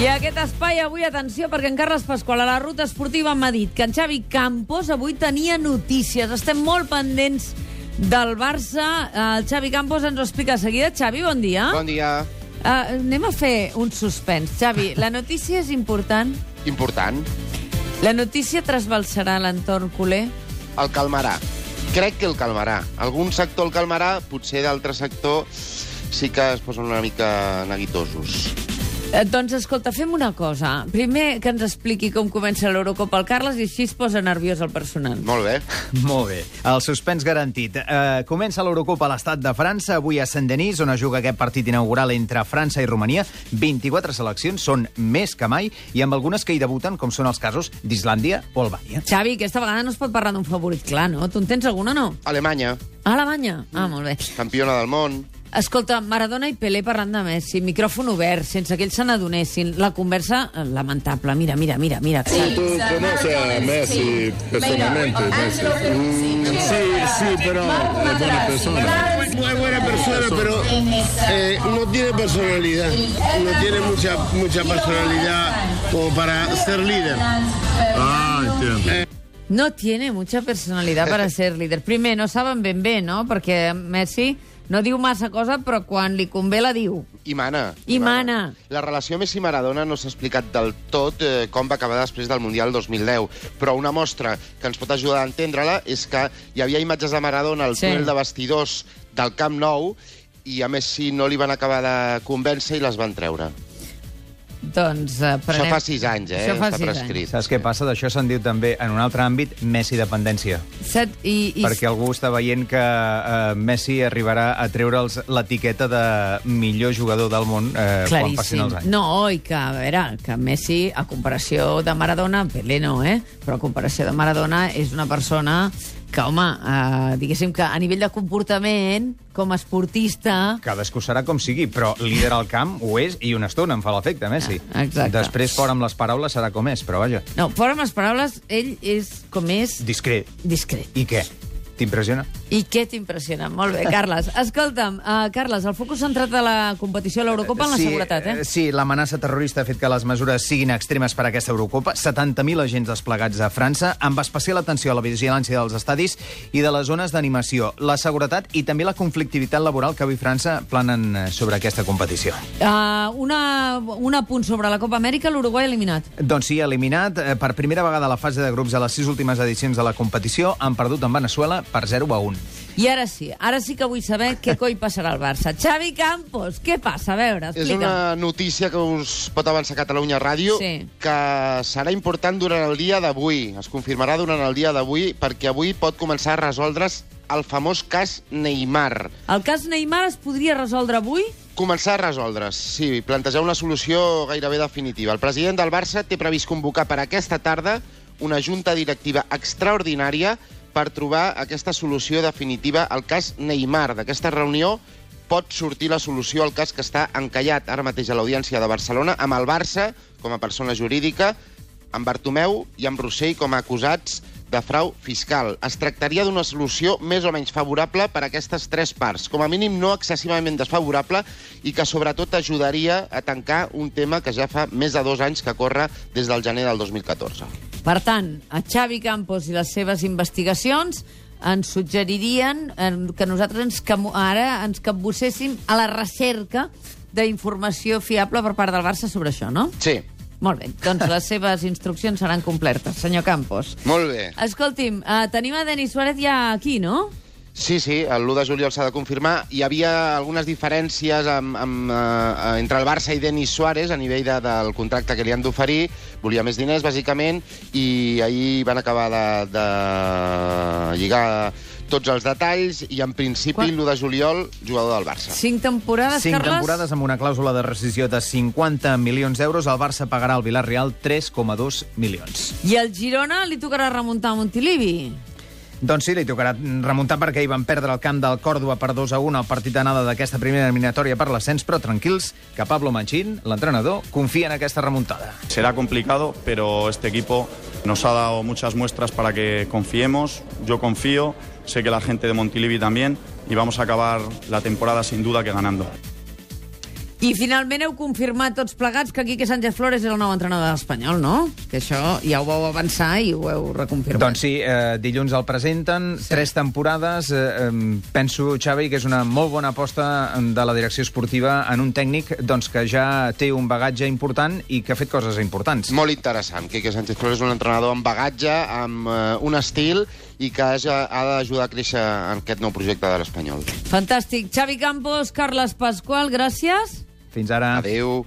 I aquest espai avui, atenció, perquè en Carles Pasqual a la ruta esportiva m'ha dit que en Xavi Campos avui tenia notícies. Estem molt pendents del Barça. El Xavi Campos ens ho explica de seguida. Xavi, bon dia. Bon dia. Uh, anem a fer un suspens. Xavi, la notícia és important? Important. La notícia trasbalsarà l'entorn culer? El calmarà. Crec que el calmarà. Algun sector el calmarà, potser d'altre sector sí que es posen una mica neguitosos. Eh, doncs, escolta, fem una cosa. Primer que ens expliqui com comença l'Eurocopa al Carles i així es posa nerviós el personal. Molt bé. Molt bé. El suspens garantit. Uh, comença l'Eurocopa a l'estat de França, avui a Saint-Denis, on es juga aquest partit inaugural entre França i Romania. 24 seleccions, són més que mai, i amb algunes que hi debuten, com són els casos d'Islàndia o Albània. Xavi, aquesta vegada no es pot parlar d'un favorit clar, no? Tu en tens alguna o no? Alemanya, Alemanya? Ah, molt bé. campiona del món. Escolta, Maradona i Pelé parlant de Messi, micròfon obert, sense que ells se n'adonessin. La conversa, eh, lamentable. Mira, mira, mira, mira. ¿Tú conoces a Messi personalmente? Messi? Mm, sí, sí, pero es buena persona. Muy buena persona, pero eh, no tiene personalidad. No tiene mucha, mucha personalidad como para ser líder. Ah, entiendo. No tiene mucha personalidad para ser líder. Primer, no saben ben bé, no? Perquè Messi no diu massa cosa, però quan li convé la diu. I mana. I mana. La relació Messi-Maradona no s'ha explicat del tot eh, com va acabar després del Mundial 2010, però una mostra que ens pot ajudar a entendre-la és que hi havia imatges de Maradona al Sí. túnel de vestidors del Camp Nou i a Messi no li van acabar de convèncer i les van treure. Doncs eh, prenem... Això fa sis anys, eh? Això fa sis prescrit. Saps què passa? D'això se'n diu també, en un altre àmbit, Messi-dependència. anys. Set, i, i... Perquè algú està veient que eh, Messi arribarà a treure'ls l'etiqueta de millor jugador del món eh, quan passin els anys. No, i que, a veure, que Messi, a comparació de Maradona, Pelé no, eh? Però a comparació de Maradona és una persona que, home, eh, diguéssim que a nivell de comportament, com a esportista... Cadascú serà com sigui, però líder al camp ho és i una estona em fa l'efecte, Messi. Ah, exacte. Després, fora amb les paraules, serà com és, però vaja, No, fora amb les paraules, ell és com és discret. discret. I què? T'impressiona? I què t'impressiona? Molt bé, Carles. Escolta'm, uh, Carles, el focus centrat de la competició a l'Eurocopa en la seguretat, eh? Sí, l'amenaça terrorista ha fet que les mesures siguin extremes per a aquesta Eurocopa. 70.000 agents desplegats a França, amb especial atenció a la vigilància dels estadis i de les zones d'animació, la seguretat i també la conflictivitat laboral que avui França planen eh, sobre aquesta competició. Uh, una, un apunt sobre la Copa Amèrica, l'Uruguai eliminat. Doncs sí, eliminat eh, per primera vegada a la fase de grups a les sis últimes edicions de la competició, han perdut en Venezuela per 0 a 1. I ara sí, ara sí que vull saber què coi passarà al Barça. Xavi Campos, què passa? A veure, És explica'm. una notícia que us pot avançar Catalunya Ràdio, Sí. que serà important durant el dia d'avui. Es confirmarà durant el dia d'avui, perquè avui pot començar a resoldre's el famós cas Neymar. El cas Neymar es podria resoldre avui? Començar a resoldre's, sí, plantejar una solució gairebé definitiva. El president del Barça té previst convocar per aquesta tarda una junta directiva extraordinària per trobar aquesta solució definitiva al cas Neymar. D'aquesta reunió pot sortir la solució al cas que està encallat ara mateix a l'Audiència de Barcelona amb el Barça com a persona jurídica, amb Bartomeu i amb Rossell com a acusats de frau fiscal. Es tractaria d'una solució més o menys favorable per a aquestes tres parts, com a mínim no excessivament desfavorable i que sobretot ajudaria a tancar un tema que ja fa més de dos anys que corre des del gener del 2014. Per tant, a Xavi Campos i les seves investigacions ens suggeririen que nosaltres ens ara ens capbusséssim a la recerca d'informació fiable per part del Barça sobre això, no? Sí, Molt bé, doncs les seves instruccions seran complertes, senyor Campos. molt bé. Escolti'm, uh, tenim a Denis Suárez ja aquí, no? Sí, sí, el l'1 de juliol s'ha de confirmar. Hi havia algunes diferències amb, amb, uh, entre el Barça i Denis Suárez a nivell de, del contracte que li han d'oferir. Volia més diners, bàsicament, i ahir van acabar de, de lligar tots els detalls i, en principi, Quan- l'1 de juliol, jugador del Barça. Cinc temporades, Cinc Carles? temporades amb una clàusula de rescisió de 50 milions d'euros. El Barça pagarà al Villarreal 3,2 milions. I el Girona li tocarà remuntar a Montilivi. Doncs sí, li tocarà remuntar perquè hi van perdre el camp del Còrdova per 2 a 1 al partit d'anada d'aquesta primera eliminatòria per l'ascens, però tranquils, que Pablo Manchín, l'entrenador, confia en aquesta remuntada. Será complicado, pero este equipo nos ha dado muchas muestras para que confiemos. Yo confío, sé que la gente de Montilivi también, y vamos a acabar la temporada sin duda que ganando. I finalment heu confirmat tots plegats que Quique Sánchez Flores és el nou entrenador de l'Espanyol, no? Que això ja ho vau avançar i ho heu reconfirmat. Doncs sí, eh, dilluns el presenten, sí. tres temporades. Eh, penso, Xavi, que és una molt bona aposta de la direcció esportiva en un tècnic doncs, que ja té un bagatge important i que ha fet coses importants. Molt interessant. Quique Sánchez Flores és un entrenador amb bagatge, amb eh, un estil i que ha, ha d'ajudar a créixer en aquest nou projecte de l'Espanyol. Fantàstic. Xavi Campos, Carles Pasqual, gràcies. Fins ara. Adéu.